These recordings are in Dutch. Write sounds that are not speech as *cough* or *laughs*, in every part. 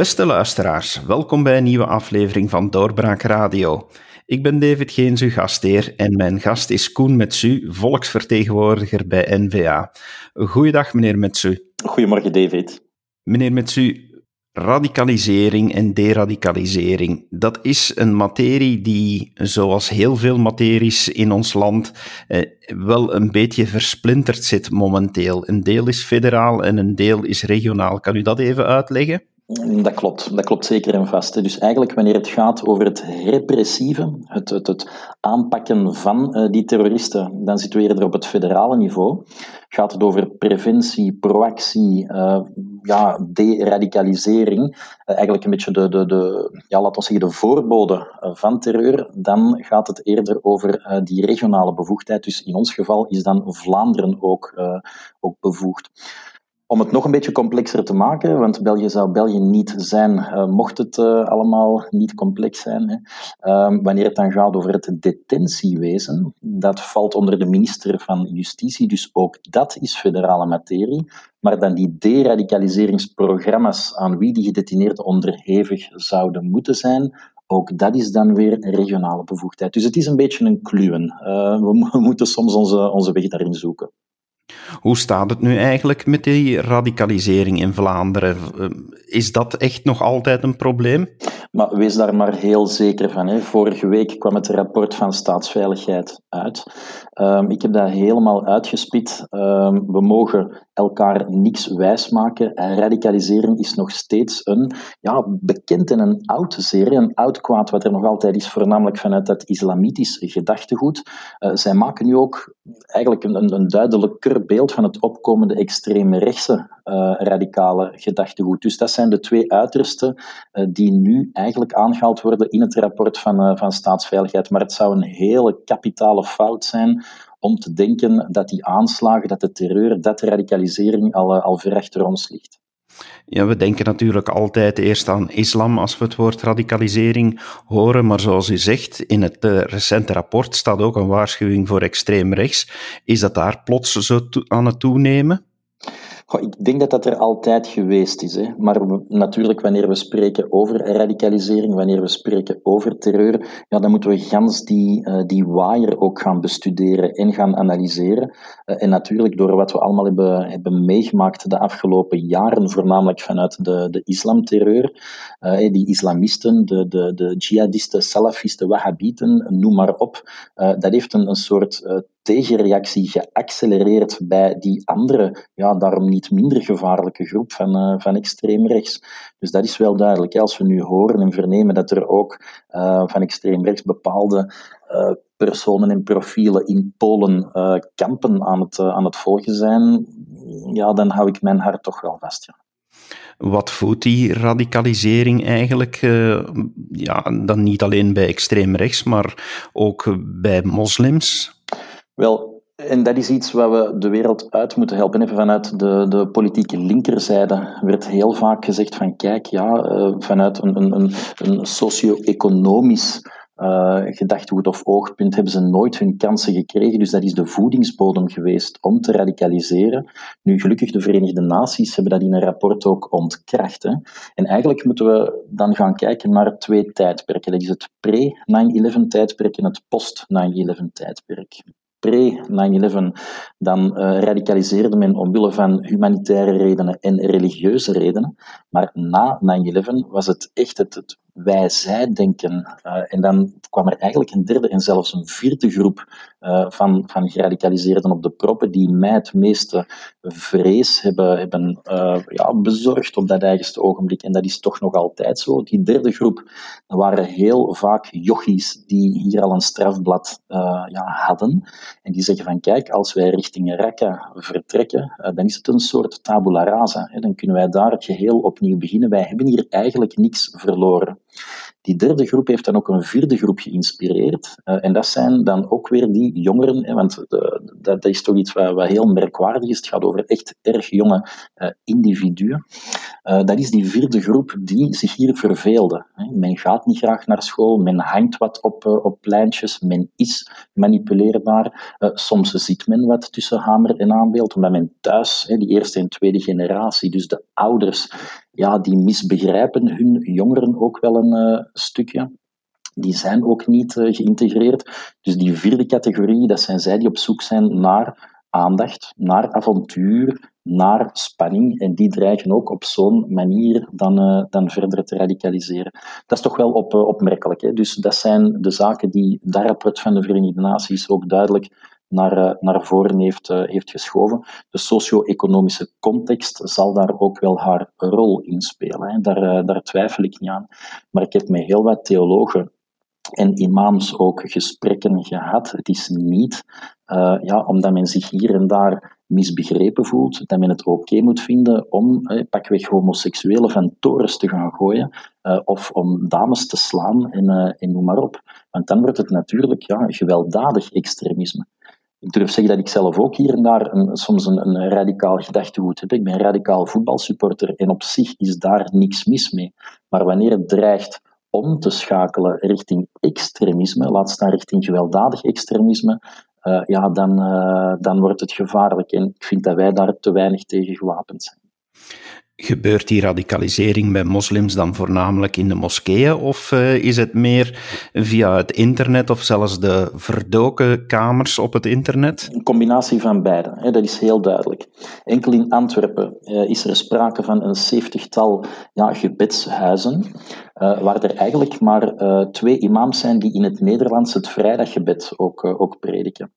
Beste luisteraars, welkom bij een nieuwe aflevering van Doorbraak Radio. Ik ben David Geens, uw gastheer, en mijn gast is Koen Metsu, volksvertegenwoordiger bij NVA. Goeiedag, meneer Metsu. Goedemorgen, David. Meneer Metsu, radicalisering en deradicalisering, dat is een materie die, zoals heel veel materies in ons land, eh, wel een beetje versplinterd zit momenteel. Een deel is federaal en een deel is regionaal. Kan u dat even uitleggen? Dat klopt, dat klopt zeker en vast. Dus eigenlijk wanneer het gaat over het repressieve, het, het, het aanpakken van uh, die terroristen, dan zitten we eerder op het federale niveau. Gaat het over preventie, proactie, uh, ja, deradicalisering, uh, eigenlijk een beetje de, de, de, ja, laten we zeggen, de voorbode van terreur, dan gaat het eerder over die regionale bevoegdheid. Dus in ons geval is dan Vlaanderen ook, ook bevoegd. Om het nog een beetje complexer te maken, want België zou België niet zijn, uh, mocht het uh, allemaal niet complex zijn. Hè. Uh, wanneer het dan gaat over het detentiewezen, dat valt onder de minister van Justitie, dus ook dat is federale materie. Maar dan die deradicaliseringsprogramma's aan wie die gedetineerden onderhevig zouden moeten zijn, ook dat is dan weer regionale bevoegdheid. Dus het is een beetje een kluwen. We, we moeten soms onze, onze weg daarin zoeken. Hoe staat het nu eigenlijk met die radicalisering in Vlaanderen? Eh, is dat echt nog altijd een probleem? Maar wees daar maar heel zeker van. Hè. Vorige week kwam het rapport van Staatsveiligheid uit. Um, ik heb dat helemaal uitgespit. Um, we mogen elkaar niks wijsmaken. Radicalisering is nog steeds een ja, bekend en een oud serie, een oud kwaad wat er nog altijd is, voornamelijk vanuit dat islamitisch gedachtegoed. Uh, zij maken nu ook eigenlijk een, een duidelijker beeld van het opkomende extreme rechtse uh, radicale gedachtegoed. Dus dat zijn de twee uitersten uh, die nu eigenlijk aangehaald worden in het rapport van, van staatsveiligheid. Maar het zou een hele kapitale fout zijn om te denken dat die aanslagen, dat de terreur, dat radicalisering al, al ver ons ligt. Ja, we denken natuurlijk altijd eerst aan islam als we het woord radicalisering horen, maar zoals u zegt, in het uh, recente rapport staat ook een waarschuwing voor extreem rechts. Is dat daar plots zo aan het toenemen? Ik denk dat dat er altijd geweest is. Hè. Maar natuurlijk, wanneer we spreken over radicalisering, wanneer we spreken over terreur, ja, dan moeten we gans die, uh, die waaier ook gaan bestuderen en gaan analyseren. Uh, en natuurlijk, door wat we allemaal hebben, hebben meegemaakt de afgelopen jaren, voornamelijk vanuit de, de islamterreur, uh, die islamisten, de, de, de jihadisten, salafisten, wahhabieten, noem maar op, dat heeft een, een soort tegenreactie geaccelereerd bij die andere, ja, daarom niet minder gevaarlijke groep van, uh, van extreem rechts. Dus dat is wel duidelijk. Als we nu horen en vernemen dat er ook uh, van extreem rechts bepaalde uh, personen en profielen in Polen kampen aan het, aan het volgen zijn, ja, dan hou ik mijn hart toch wel vast. Ja. Wat voedt die radicalisering eigenlijk? Ja, dan niet alleen bij extreem rechts, maar ook bij moslims? Wel, en dat is iets wat we de wereld uit moeten helpen. Even vanuit de, de politieke linkerzijde werd heel vaak gezegd van kijk, ja, uh, vanuit een, een, een socio-economisch uh, gedachtegoed of oogpunt hebben ze nooit hun kansen gekregen. Dus dat is de voedingsbodem geweest om te radicaliseren. Nu, gelukkig, de Verenigde Naties hebben dat in een rapport ook ontkracht. Hè. En eigenlijk moeten we dan gaan kijken naar twee tijdperken. Dat is het pre-9-11 tijdperk en het post-9-11 tijdperk pre-9-11, dan uh, radicaliseerde men omwille van humanitaire redenen en religieuze redenen. Maar na 9-11 was het echt het, het wij-zij-denken. Uh, en dan kwam er eigenlijk een derde en zelfs een vierde groep uh, van, van geradicaliseerden op de proppen, die mij het meeste vrees hebben, hebben uh, ja, bezorgd op dat eigenste ogenblik. En dat is toch nog altijd zo. Die derde groep waren heel vaak jochies die hier al een strafblad ja, hadden. En die zeggen van, kijk, als wij richting Raqqa vertrekken, dan is het een soort tabula rasa. Hè. Dan kunnen wij daar het geheel opnieuw beginnen. Wij hebben hier eigenlijk niks verloren. Die derde groep heeft dan ook een vierde groep geïnspireerd. Uh, en dat zijn dan ook weer die jongeren, want de, dat, is toch iets wat, heel merkwaardig is. Het gaat over echt erg jonge uh, individuen. Dat is die vierde groep die zich hier verveelde. Men gaat niet graag naar school, men hangt wat op, op pleintjes, men is manipuleerbaar. soms ziet men wat tussen hamer en aanbeeld, omdat men thuis, die eerste en tweede generatie, dus de ouders, ja, die misbegrijpen hun jongeren ook wel een stukje die zijn ook niet geïntegreerd. Dus die vierde categorie, dat zijn zij die op zoek zijn naar aandacht, naar avontuur, naar spanning. En die dreigen ook op zo'n manier dan, uh, dan verder te radicaliseren. Dat is toch wel op, opmerkelijk. Hè? Dus dat zijn de zaken die daar rapport van de Verenigde Naties ook duidelijk naar, uh, naar voren heeft, heeft geschoven. De socio-economische context zal daar ook wel haar rol in spelen. Hè? Daar, daar twijfel ik niet aan. Maar ik heb met heel wat theologen en imams ook gesprekken gehad. Het is niet ja, omdat men zich hier en daar misbegrepen voelt, dat men het oké moet vinden om eh, pakweg homoseksuelen van torens te gaan gooien of om dames te slaan en, uh, en noem maar op. Want dan wordt het natuurlijk ja, gewelddadig extremisme. Ik durf zeggen dat ik zelf ook hier en daar een, soms een, een radicaal gedachtegoed heb. Ik ben radicaal voetbalsupporter en op zich is daar niks mis mee. Maar wanneer het dreigt om te schakelen richting extremisme, laat staan richting gewelddadig extremisme, uh, ja, dan, uh, dan wordt het gevaarlijk. En ik vind dat wij daar te weinig tegen gewapend zijn. Gebeurt die radicalisering bij moslims dan voornamelijk in de moskeeën of uh, is het meer via het internet of zelfs de verdoken kamers op het internet? Een combinatie van beide, hè, dat is heel duidelijk. Enkel in Antwerpen uh, is er sprake van een zeventigtal ja, gebedshuizen, uh, waar er eigenlijk maar twee imams zijn die in het Nederlands het vrijdaggebed ook, ook prediken.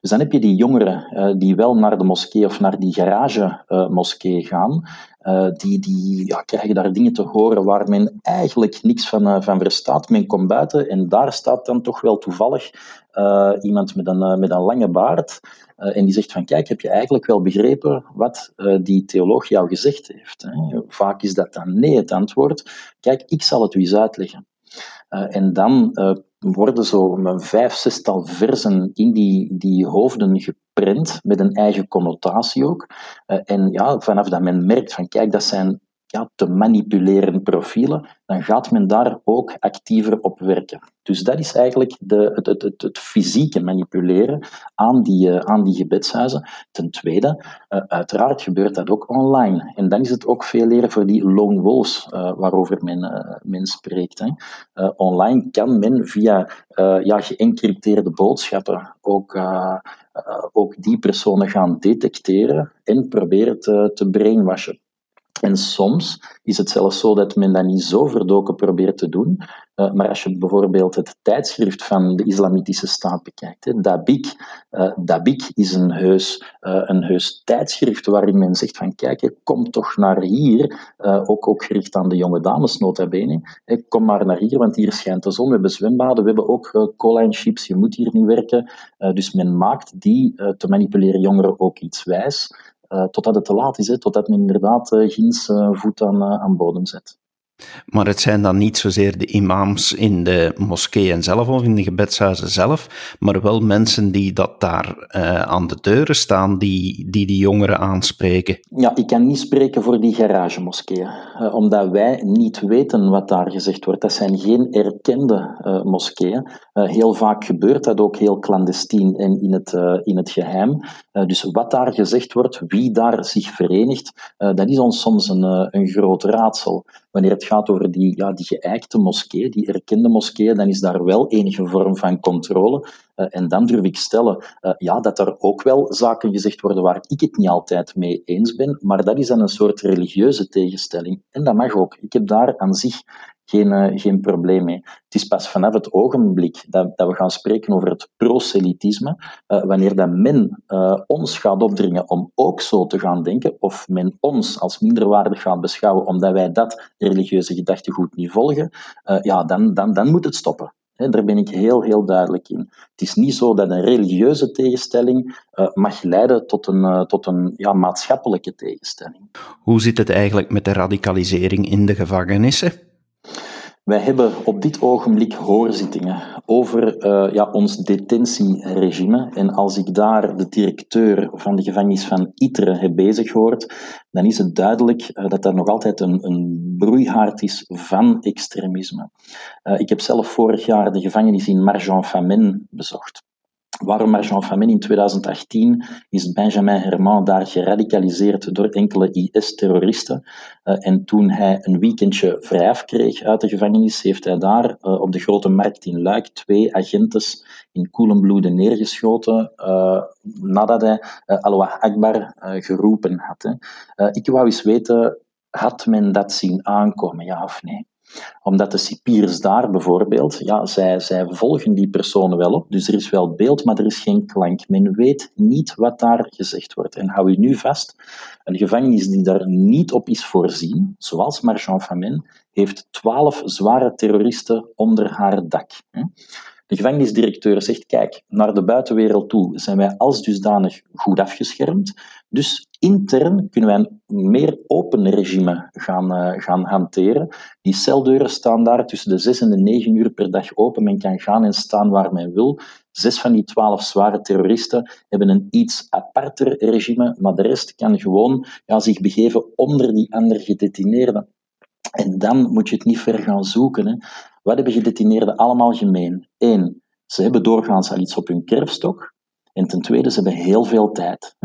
Dus dan heb je die jongeren die wel naar de moskee of naar die garage moskee gaan, uh, die, die ja, krijgen daar dingen te horen waar men eigenlijk niks van, uh, van verstaat. Men komt buiten en daar staat dan toch wel toevallig uh, iemand met een, met een lange baard. en die zegt van, kijk, heb je eigenlijk wel begrepen wat die theoloog jou gezegd heeft? Hè? Vaak is dat dan nee het antwoord. Kijk, ik zal het u eens uitleggen. en dan worden zo vijf, zestal versen in die, die hoofden geprint, met een eigen connotatie ook. Uh, en ja, vanaf dat men merkt van, kijk, dat zijn ja, te manipuleren profielen, dan gaat men daar ook actiever op werken. Dus dat is eigenlijk de, het, het, het, fysieke manipuleren aan die, uh, aan die gebedshuizen. Ten tweede, uh, uiteraard gebeurt dat ook online. En dan is het ook veel leren voor die lone wolves uh, waarover men, men spreekt. Hè. online kan men via ja, geëncrypteerde boodschappen ook, ook die personen gaan detecteren en proberen te, te brainwashen. En soms is het zelfs zo dat men dat niet zo verdoken probeert te doen. Uh, maar als je bijvoorbeeld het tijdschrift van de Islamitische Staat bekijkt, hè, Dabik, uh, Dabik is een heus, uh, een heus tijdschrift waarin men zegt van kijk, kom toch naar hier, ook, ook gericht aan de jonge dames nota bene, kom maar naar hier, want hier schijnt de zon, we hebben zwembaden, we hebben ook cola je moet hier niet werken. dus men maakt die te manipuleren jongeren ook iets wijs. Uh, totdat het te laat is, hè, totdat men inderdaad uh, ginds uh, voet aan, aan bodem zet. Maar het zijn dan niet zozeer de imams in de moskeeën zelf of in de gebedshuizen zelf, maar wel mensen die dat daar uh, aan de deuren staan, die, die die jongeren aanspreken. Ja, ik kan niet spreken voor die garagemoskeeën, uh, omdat wij niet weten wat daar gezegd wordt. Dat zijn geen erkende uh, moskeeën. heel vaak gebeurt dat ook heel clandestien en in het, in het geheim. dus wat daar gezegd wordt, wie daar zich verenigt, dat is ons soms een, een groot raadsel. Wanneer het gaat over die, ja, die geëikte moskee, die erkende moskee, dan is daar wel enige vorm van controle. Uh, en dan durf ik stellen uh, ja, dat er ook wel zaken gezegd worden waar ik het niet altijd mee eens ben, maar dat is dan een soort religieuze tegenstelling. En dat mag ook. Ik heb daar aan zich geen, uh, geen probleem mee. Het is pas vanaf het ogenblik dat, we gaan spreken over het proselytisme, uh, wanneer dat men uh, ons gaat opdringen om ook zo te gaan denken, of men ons als minderwaardig gaat beschouwen omdat wij dat religieuze gedachtegoed niet volgen, ja, dan, dan, dan moet het stoppen. daar ben ik heel, heel duidelijk in. Het is niet zo dat een religieuze tegenstelling mag leiden tot een, tot een ja, maatschappelijke tegenstelling. Hoe zit het eigenlijk met de radicalisering in de gevangenissen? Wij hebben op dit ogenblik hoorzittingen over uh, ja, ons detentieregime. En als ik daar de directeur van de gevangenis van Itre heb bezig gehoord, dan is het duidelijk uh, dat er nog altijd een, een broeihaard is van extremisme. Uh, ik heb zelf vorig jaar de gevangenis in Marjan-Famenne bezocht. Waarom Marjan Famine in 2018 is Benjamin Herman daar geradicaliseerd door enkele IS-terroristen. Uh, en toen hij een weekendje vrijaf kreeg uit de gevangenis, heeft hij daar uh, op de grote markt in Luik twee agentes in koelen bloeden neergeschoten uh, nadat hij Allah Akbar geroepen had. Ik wou eens weten, had men dat zien aankomen, ja of nee? Omdat de cipiers daar bijvoorbeeld, ja, zij, zij volgen die personen wel op, dus er is wel beeld, maar er is geen klank. Men weet niet wat daar gezegd wordt. En hou je nu vast, een gevangenis die daar niet op is voorzien, zoals Marchand Famine, heeft twaalf zware terroristen onder haar dak. De gevangenisdirecteur zegt, kijk, naar de buitenwereld toe zijn wij als dusdanig goed afgeschermd. Dus intern kunnen wij een meer open regime gaan, uh, gaan hanteren. Die celdeuren staan daar tussen de 6 en de 9 uur per dag open. Men kan gaan en staan waar men wil. Zes van die twaalf zware terroristen hebben een iets aparter regime, maar de rest kan gewoon ja, zich begeven onder die andere gedetineerden. En dan moet je het niet ver gaan zoeken. Hè. Wat hebben gedetineerden allemaal gemeen? Eén, ze hebben doorgaans al iets op hun kerfstok. En ten tweede, ze hebben heel veel tijd.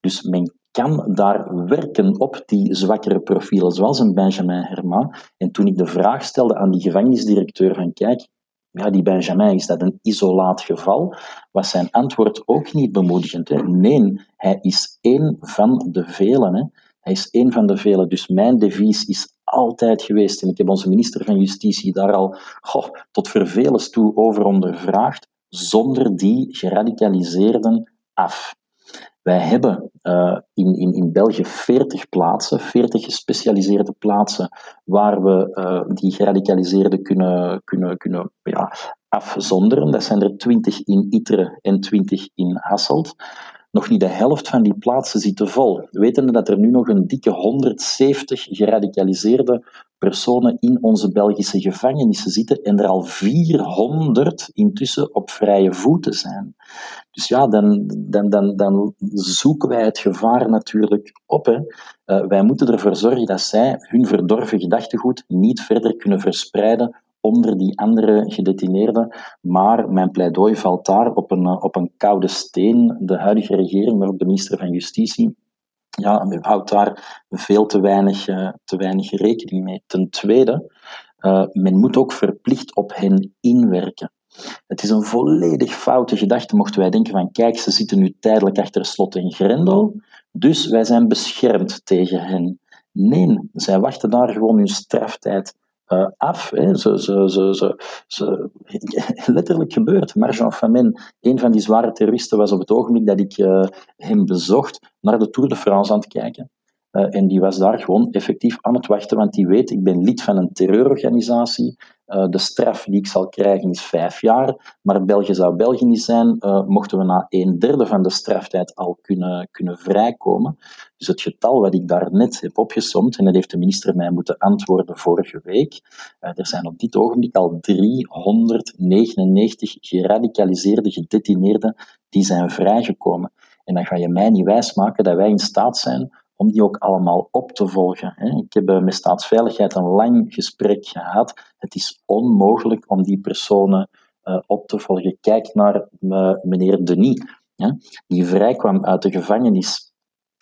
Dus men kan daar werken op die zwakkere profielen, zoals een Benjamin Herman. En toen ik de vraag stelde aan die gevangenisdirecteur van kijk, ja, die Benjamin, is dat een isolaat geval? Was zijn antwoord ook niet bemoedigend. Hè? Nee, hij is één van de velen. Hè? Hij is één van de velen. Dus mijn devies is altijd geweest, en ik heb onze minister van Justitie daar al tot vervelens toe over ondervraagd, zonder die geradicaliseerden af. Wij hebben uh, in, in, in België 40 plaatsen, 40 gespecialiseerde plaatsen, waar we uh, die geradicaliseerden kunnen, kunnen, kunnen ja, afzonderen. Dat zijn er 20 in Itre en 20 in Hasselt. Nog niet de helft van die plaatsen zitten vol. Weten dat er nu nog een dikke 170 geradicaliseerde personen in onze Belgische gevangenissen zitten en er al 400 intussen op vrije voeten zijn. Dus ja, dan, dan, dan, dan zoeken wij het gevaar natuurlijk op. Hè. Uh, wij moeten ervoor zorgen dat zij hun verdorven gedachtegoed niet verder kunnen verspreiden onder die andere gedetineerden. Maar mijn pleidooi valt daar op een, op een koude steen. De huidige regering, maar ook de minister van Justitie, ja, houdt daar veel te weinig, uh, te weinig rekening mee. Ten tweede, uh, men moet ook verplicht op hen inwerken. Het is een volledig foute gedachte, mochten wij denken van kijk, ze zitten nu tijdelijk achter slot en grendel, dus wij zijn beschermd tegen hen. Nee, zij wachten daar gewoon hun straftijd uh, af. Hè. Ze, ze, ze, ze, *laughs* letterlijk gebeurd. Marjan Famine, een van die zware terroristen, was op het ogenblik dat ik uh, hem bezocht naar de Tour de France aan het kijken. Uh, en die was daar gewoon effectief aan het wachten, want die weet, ik ben lid van een terreurorganisatie. Uh, de straf die ik zal krijgen is vijf jaar, maar België zou België niet zijn, uh, mochten we na een derde van de straftijd al kunnen, kunnen vrijkomen. Dus het getal wat ik daarnet heb opgesomd, en dat heeft de minister mij moeten antwoorden vorige week, er zijn op dit ogenblik al 399 geradicaliseerde gedetineerden die zijn vrijgekomen. En dan ga je mij niet wijsmaken dat wij in staat zijn om die ook allemaal op te volgen. Ik heb met staatsveiligheid een lang gesprek gehad. Het is onmogelijk om die personen eh, op te volgen. Kijk naar eh, meneer Denis, die vrijkwam uit de gevangenis.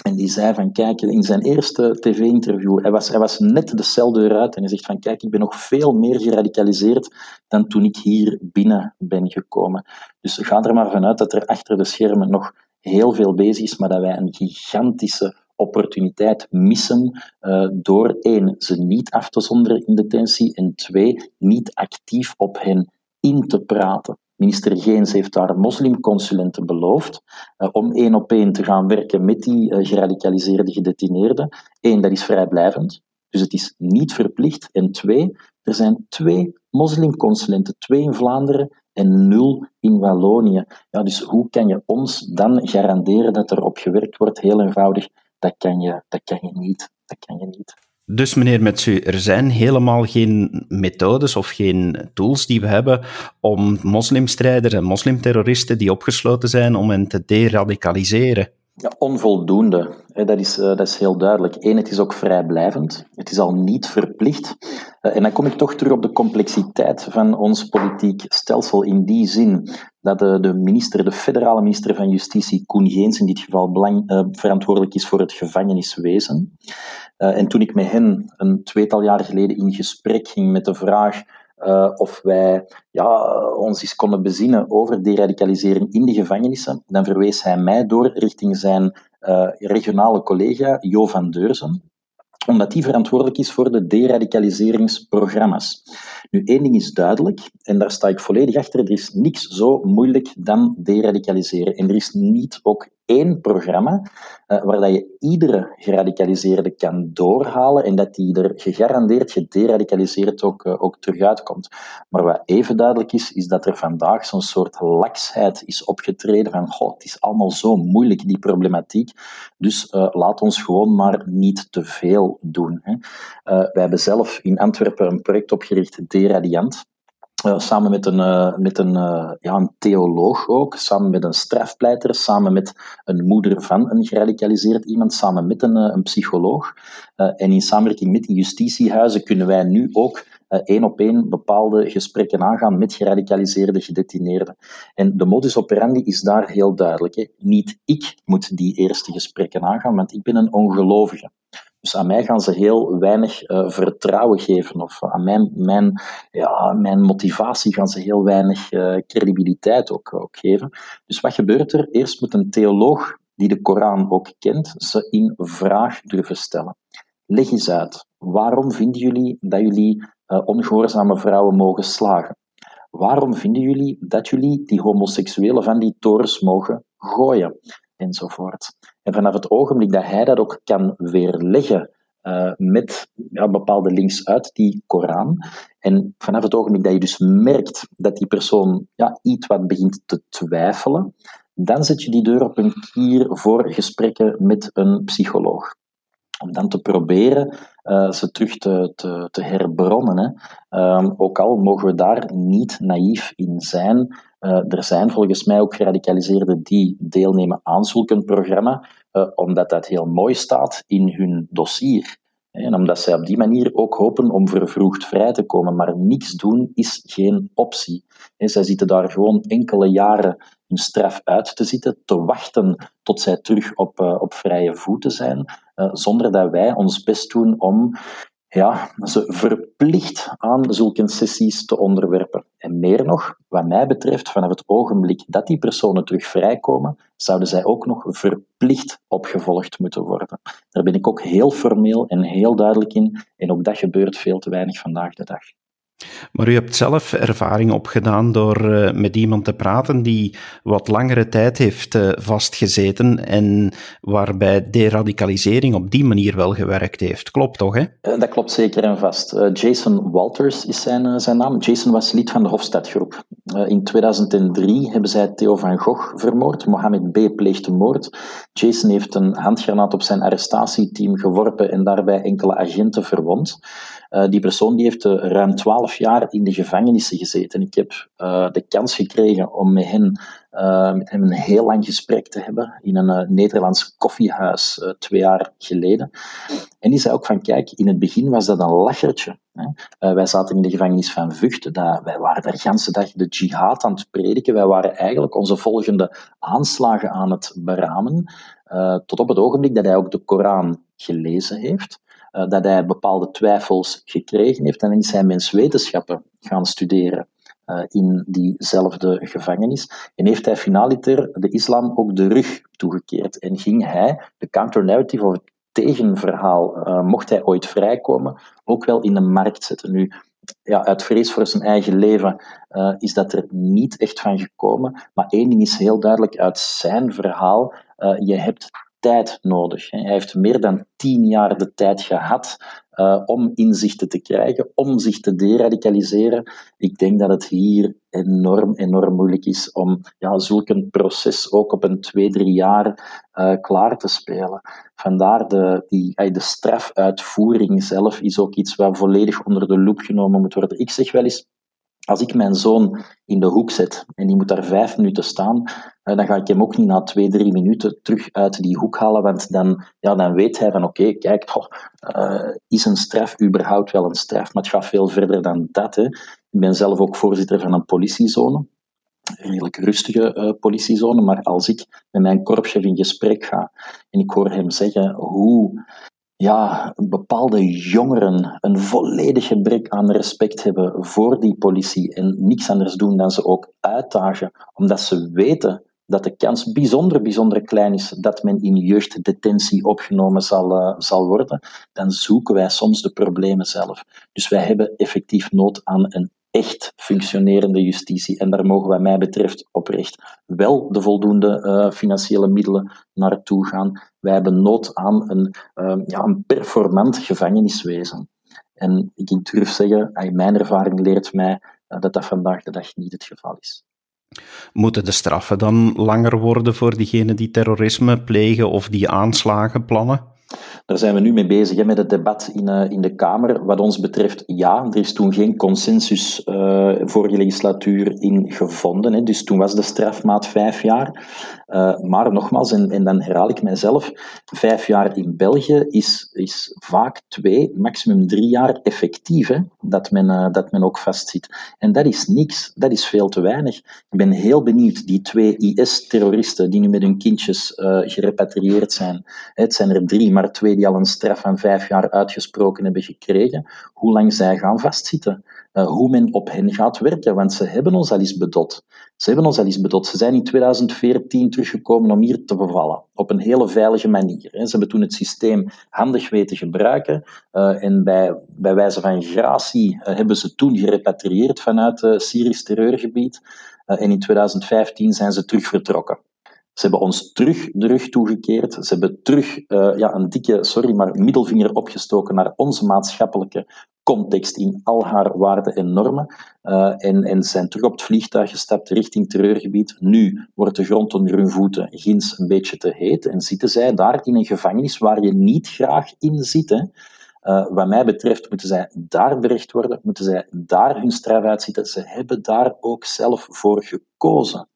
En die zei van, kijk, in zijn eerste tv-interview, hij was, hij was net de celdeur uit en hij zegt van, kijk, ik ben nog veel meer geradicaliseerd dan toen ik hier binnen ben gekomen. Dus ga er maar vanuit dat er achter de schermen nog heel veel bezig is, maar dat wij een gigantische opportuniteit missen uh, door één, ze niet af te zonderen in detentie en twee, niet actief op hen in te praten. Minister Geens heeft daar moslimconsulenten beloofd uh, om één op één te gaan werken met die uh, geradicaliseerde gedetineerden. Eén, dat is vrijblijvend, dus het is niet verplicht. En twee, er zijn twee moslimconsulenten, twee in Vlaanderen en nul in Wallonië. Ja, dus hoe kan je ons dan garanderen dat er op gewerkt wordt? Heel eenvoudig, dat kan je, dat kan je niet. Dat kan je niet. Dus meneer Metsu, er zijn helemaal geen methodes of geen tools die we hebben om moslimstrijders en moslimterroristen die opgesloten zijn, om hen te deradicaliseren. Ja, onvoldoende. Dat is, eh, dat is heel duidelijk. Eén, het is ook vrijblijvend. Het is al niet verplicht. Eh, en dan kom ik toch terug op de complexiteit van ons politiek stelsel. In die zin dat de, minister, de federale minister van Justitie, Koen Geens, in dit geval belang, uh, verantwoordelijk is voor het gevangeniswezen. En toen ik met hen een tweetal jaar geleden in gesprek ging met de vraag uh, of wij ja, ons eens konden bezinnen over deradicalisering in de gevangenissen, dan verwees hij mij door richting zijn uh, regionale collega Jo van Deurzen, omdat die verantwoordelijk is voor de deradicaliseringsprogramma's. Nu, één ding is duidelijk, en daar sta ik volledig achter, er is niks zo moeilijk dan deradicaliseren. En er is niet ook één programma uh, waar dat je iedere geradicaliseerde kan doorhalen en dat die er gegarandeerd gederadicaliseerd ook, uh, ook terug uitkomt. Maar wat even duidelijk is, is dat er vandaag zo'n soort laksheid is opgetreden van goh, het is allemaal zo moeilijk, die problematiek, dus uh, laat ons gewoon maar niet te veel doen. Hè. wij hebben zelf in Antwerpen een project opgericht, Deradiant. Uh, samen met een, uh, met een, uh, ja, een theoloog ook, samen met een strafpleiter, samen met een moeder van een geradicaliseerd iemand, samen met een, een psycholoog. en in samenwerking met die justitiehuizen kunnen wij nu ook één op één bepaalde gesprekken aangaan met geradicaliseerde gedetineerden. En de modus operandi is daar heel duidelijk. Hè. Niet ik moet die eerste gesprekken aangaan, want ik ben een ongelovige. Dus aan mij gaan ze heel weinig uh, vertrouwen geven, of aan mijn, mijn, ja, mijn motivatie gaan ze heel weinig uh, credibiliteit ook, ook geven. Dus wat gebeurt er? Eerst moet een theoloog die de Koran ook kent, ze in vraag durven stellen. Leg eens uit, waarom vinden jullie dat jullie uh, ongehoorzame vrouwen mogen slagen? Waarom vinden jullie dat jullie die homoseksuelen van die torens mogen gooien? Enzovoort. En vanaf het ogenblik dat hij dat ook kan weerleggen uh, met ja, bepaalde links uit die Koran, en vanaf het ogenblik dat je dus merkt dat die persoon ja, iets wat begint te twijfelen, dan zet je die deur op een kier voor gesprekken met een psycholoog om dan te proberen uh, ze terug te, te, herbronnen. Hè. Um, ook al mogen we daar niet naïef in zijn. Uh, er zijn volgens mij ook geradicaliseerden die deelnemen aan zulk programma, uh, omdat dat heel mooi staat in hun dossier. En omdat zij op die manier ook hopen om vervroegd vrij te komen. Maar niets doen is geen optie. En zij zitten daar gewoon enkele jaren hun straf uit te zitten, te wachten tot zij terug op, op vrije voeten zijn, zonder dat wij ons best doen om ja, ze verplicht aan zulke sessies te onderwerpen. En meer nog, wat mij betreft, vanaf het ogenblik dat die personen terug vrijkomen, zouden zij ook nog verplicht opgevolgd moeten worden. Daar ben ik ook heel formeel en heel duidelijk in, en ook dat gebeurt veel te weinig vandaag de dag. Maar u hebt zelf ervaring opgedaan door uh, met iemand te praten die wat langere tijd heeft uh, vastgezeten en waarbij deradicalisering op die manier wel gewerkt heeft. Klopt toch, hè? Uh, dat klopt zeker en vast. Jason Walters is zijn, zijn naam. Jason was lid van de Hofstadgroep. in 2003 hebben zij Theo van Gogh vermoord. Mohammed B. pleegde moord. Jason heeft een handgranaat op zijn arrestatieteam geworpen en daarbij enkele agenten verwond. Uh, die persoon die heeft uh, ruim twaalf jaar in de gevangenissen gezeten. Ik heb uh, de kans gekregen om met, met hem een heel lang gesprek te hebben in een Nederlands koffiehuis twee jaar geleden. En die zei ook van, kijk, in het begin was dat een lachertje. Hè. wij zaten in de gevangenis van Vught. Wij waren daar de hele dag de jihad aan het prediken. Wij waren eigenlijk onze volgende aanslagen aan het beramen. tot op het ogenblik dat hij ook de Koran gelezen heeft. Eh, dat hij bepaalde twijfels gekregen heeft. En is hij menswetenschappen gaan studeren uh, in diezelfde gevangenis. En heeft hij finaliter de islam ook de rug toegekeerd. En ging hij de counter-narrative of het tegenverhaal, uh, mocht hij ooit vrijkomen, ook wel in de markt zetten. Nu, ja, uit vrees voor zijn eigen leven is dat er niet echt van gekomen. Maar één ding is heel duidelijk uit zijn verhaal. Je hebt tijd nodig. Hij heeft meer dan tien jaar de tijd gehad uh, om inzichten te krijgen, om zich te deradicaliseren. Ik denk dat het hier enorm, enorm moeilijk is om ja, zulk een proces ook op een twee, drie jaar uh, klaar te spelen. Vandaar de, die, de strafuitvoering zelf is ook iets wat volledig onder de loep genomen moet worden. Ik zeg wel eens, Als ik mijn zoon in de hoek zet en die moet daar vijf minuten staan, eh, dan ga ik hem ook niet na twee, drie minuten terug uit die hoek halen, want dan, ja, dan weet hij van oké, kijk, uh, is een straf überhaupt wel een straf? Maar het gaat veel verder dan dat. Hè. Ik ben zelf ook voorzitter van een politiezone, een redelijk rustige uh, politiezone, maar als ik met mijn korpschef in gesprek ga en ik hoor hem zeggen hoe ja, bepaalde jongeren een volledig gebrek aan respect hebben voor die politie en niks anders doen dan ze ook uitdagen, omdat ze weten dat de kans bijzonder, bijzonder klein is dat men in jeugddetentie opgenomen zal, uh, zal worden, dan zoeken wij soms de problemen zelf. Dus wij hebben effectief nood aan een echt functionerende justitie. En daar mogen, wat mij betreft, oprecht wel de voldoende uh, financiële middelen naartoe gaan. Wij hebben nood aan een, uh, ja, een performant gevangeniswezen. En ik durf zeggen, mijn ervaring leert mij uh, dat dat vandaag de dag niet het geval is. Moeten de straffen dan langer worden voor diegenen die terrorisme plegen of die aanslagen plannen? Daar zijn we nu mee bezig hè, met het debat in, uh, in de Kamer. Wat ons betreft, ja, er is toen geen consensus uh, vorige legislatuur in gevonden. Hè. Dus toen was de strafmaat vijf jaar. Uh, maar nogmaals, en, en, dan herhaal ik mijzelf, vijf jaar in België is, is vaak twee, maximum drie jaar effectief, hè, dat, men, dat men ook vastzit. En dat is niks, dat is veel te weinig. Ik ben heel benieuwd, die twee IS-terroristen die nu met hun kindjes gerepatrieerd zijn, het zijn er drie, twee die al een straf van vijf jaar uitgesproken hebben gekregen, hoe lang zij gaan vastzitten. Hoe men op hen gaat werken, want ze hebben ons al eens bedot. Ze hebben ons al bedot. Ze zijn in 2014 teruggekomen om hier te bevallen, op een hele veilige manier. Ze hebben toen het systeem handig weten gebruiken uh, en bij, bij wijze van gratie uh, hebben ze toen gerepatrieerd vanuit het Syrisch terreurgebied en in 2015 zijn ze terug vertrokken. Ze hebben ons terug de rug toegekeerd. Ze hebben terug uh, ja, een dikke, sorry, maar middelvinger opgestoken naar onze maatschappelijke context in al haar waarden en normen. Uh, en, en zijn terug op het vliegtuig gestapt richting terreurgebied. Nu wordt de grond onder hun voeten ginds een beetje te heet en zitten zij daar in een gevangenis waar je niet graag in zit. Uh, wat mij betreft moeten zij daar berecht worden, moeten zij daar hun straf uitzitten. Ze hebben daar ook zelf voor gekozen.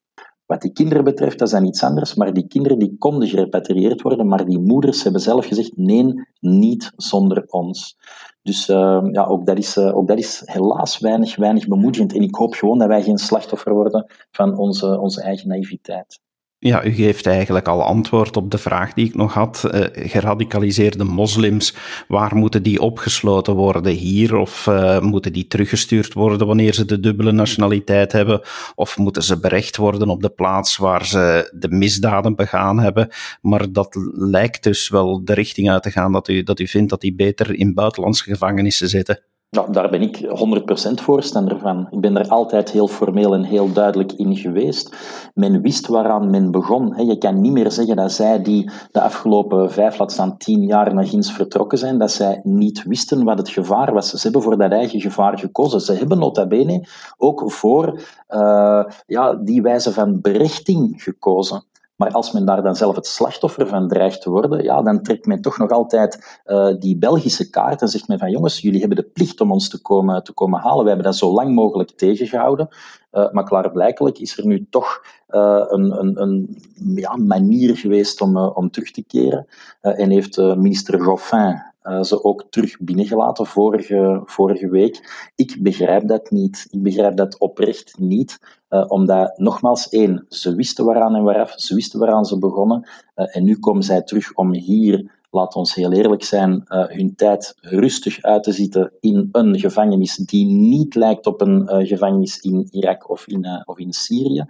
Wat die kinderen betreft, dat is dan iets anders, maar die kinderen die konden gerepatrieerd worden, maar die moeders hebben zelf gezegd, nee, niet zonder ons. Dus uh, ja, ook dat, is, uh, ook dat is helaas weinig, weinig bemoedigend. En ik hoop gewoon dat wij geen slachtoffer worden van onze, onze eigen naïviteit. Ja, u geeft eigenlijk al antwoord op de vraag die ik nog had. Uh, geradicaliseerde moslims, waar moeten die opgesloten worden? Hier of uh, moeten die teruggestuurd worden wanneer ze de dubbele nationaliteit hebben? Of moeten ze berecht worden op de plaats waar ze de misdaden begaan hebben? Maar dat lijkt dus wel de richting uit te gaan dat u, dat u vindt dat die beter in buitenlandse gevangenissen zitten. Nou, daar ben ik 100% voorstander van. Ik ben er altijd heel formeel en heel duidelijk in geweest. Men wist waaraan men begon. Je kan niet meer zeggen dat zij die de afgelopen vijf, laat staan tien jaar naar ginds vertrokken zijn, dat zij niet wisten wat het gevaar was. Ze hebben voor dat eigen gevaar gekozen. Ze hebben nota bene ook voor uh, ja, die wijze van berechting gekozen. Maar als men daar dan zelf het slachtoffer van dreigt te worden, ja, dan trekt men toch nog altijd uh, die Belgische kaart en zegt men van jongens, jullie hebben de plicht om ons te komen, te komen halen. We hebben dat zo lang mogelijk tegengehouden. Uh, maar klaarblijkelijk is er nu toch uh, een, een, een ja, manier geweest om, om terug te keren. en heeft minister Goffin uh, ze ook terug binnengelaten vorige, vorige week. Ik begrijp dat niet. Ik begrijp dat oprecht niet. Uh, omdat, nogmaals, één, ze wisten waaraan en waaraf, ze wisten waaraan ze begonnen. Uh, en nu komen zij terug om hier, laat ons heel eerlijk zijn, hun tijd rustig uit te zitten in een gevangenis die niet lijkt op een gevangenis in Irak of in, of in Syrië.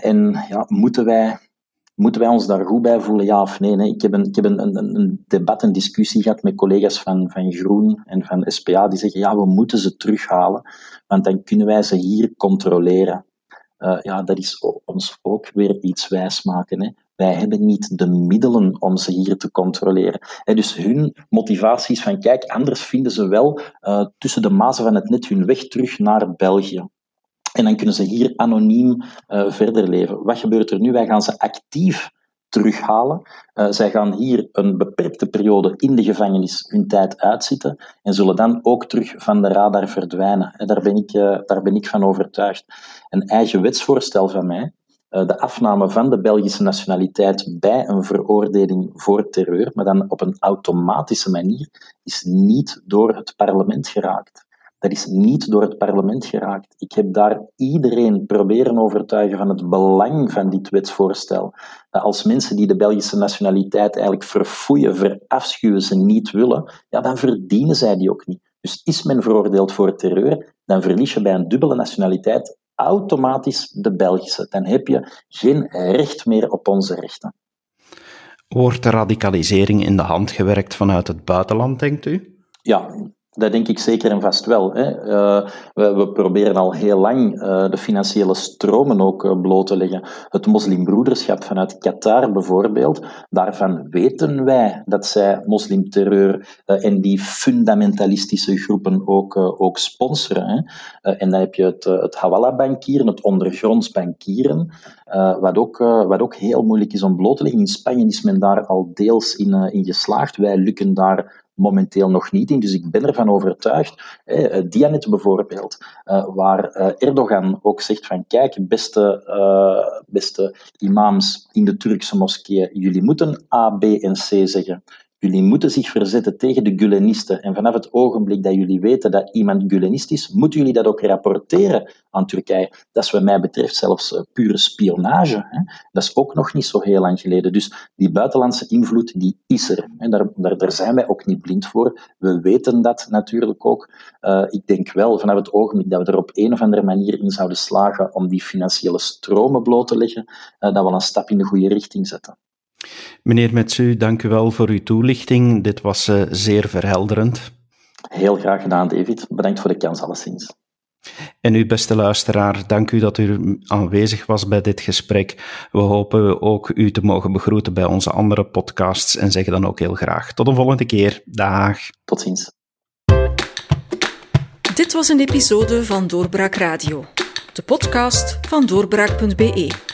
en ja, moeten wij Moeten wij ons daar goed bij voelen, ja of nee? Ik heb, een, ik heb een, een, een, debat, een discussie gehad met collega's van, van Groen en van SPA, die zeggen, ja, we moeten ze terughalen, want dan kunnen wij ze hier controleren. Uh, ja, dat is ons ook weer iets wijsmaken. Hè. Wij hebben niet de middelen om ze hier te controleren. dus hun motivatie is van, kijk, anders vinden ze wel uh, tussen de mazen van het net hun weg terug naar België. En dan kunnen ze hier anoniem uh, verder leven. Wat gebeurt er nu? Wij gaan ze actief terughalen. Uh, zij gaan hier een beperkte periode in de gevangenis hun tijd uitzitten en zullen dan ook terug van de radar verdwijnen. En daar, ben ik, daar ben ik van overtuigd. Een eigen wetsvoorstel van mij, de afname van de Belgische nationaliteit bij een veroordeling voor terreur, maar dan op een automatische manier, is niet door het parlement geraakt. Dat is niet door het parlement geraakt. Ik heb daar iedereen proberen overtuigen van het belang van dit wetsvoorstel. Dat als mensen die de Belgische nationaliteit eigenlijk verfoeien, verafschuwen, ze niet willen, ja, dan verdienen zij die ook niet. Dus is men veroordeeld voor terreur, dan verlies je bij een dubbele nationaliteit automatisch de Belgische. Dan heb je geen recht meer op onze rechten. Wordt de radicalisering in de hand gewerkt vanuit het buitenland, denkt u? Ja, dat denk ik zeker en vast wel. Hè. Uh, we, we, proberen al heel lang uh, de financiële stromen ook uh, bloot te leggen. Het moslimbroederschap vanuit Qatar bijvoorbeeld, daarvan weten wij dat zij moslimterreur en die fundamentalistische groepen ook, ook sponsoren. Hè. en dan heb je het, het Hawala-bankieren, het ondergronds bankieren, wat, ook, wat ook heel moeilijk is om bloot te leggen. In Spanje is men daar al deels in, in geslaagd. Wij lukken daar momenteel nog niet in. Dus ik ben ervan overtuigd, eh, Dianet bijvoorbeeld, eh, waar eh, Erdogan ook zegt van kijk, beste, uh, beste imams in de Turkse moskeeën, jullie moeten A, B en C zeggen. Jullie moeten zich verzetten tegen de Gulenisten. En vanaf het ogenblik dat jullie weten dat iemand Gulenist is, moeten jullie dat ook rapporteren aan Turkije. Dat is wat mij betreft zelfs uh, pure spionage. Hè. Dat is ook nog niet zo heel lang geleden. Dus die buitenlandse invloed, die is er. En daar, daar, daar zijn wij ook niet blind voor. We weten dat natuurlijk ook. Uh, ik denk wel, vanaf het ogenblik dat we er op een of andere manier in zouden slagen om die financiële stromen bloot te leggen, uh, dat we een stap in de goede richting zetten. Meneer Metsu, dank u wel voor uw toelichting. Dit was uh, zeer verhelderend. Heel graag gedaan, David. Bedankt voor de kans, alleszins. En u, beste luisteraar, dank u dat u aanwezig was bij dit gesprek. We hopen ook u te mogen begroeten bij onze andere podcasts en zeggen dan ook heel graag tot een volgende keer. Dag. Tot ziens. Dit was een episode van Doorbraak Radio, de podcast van doorbraak.be.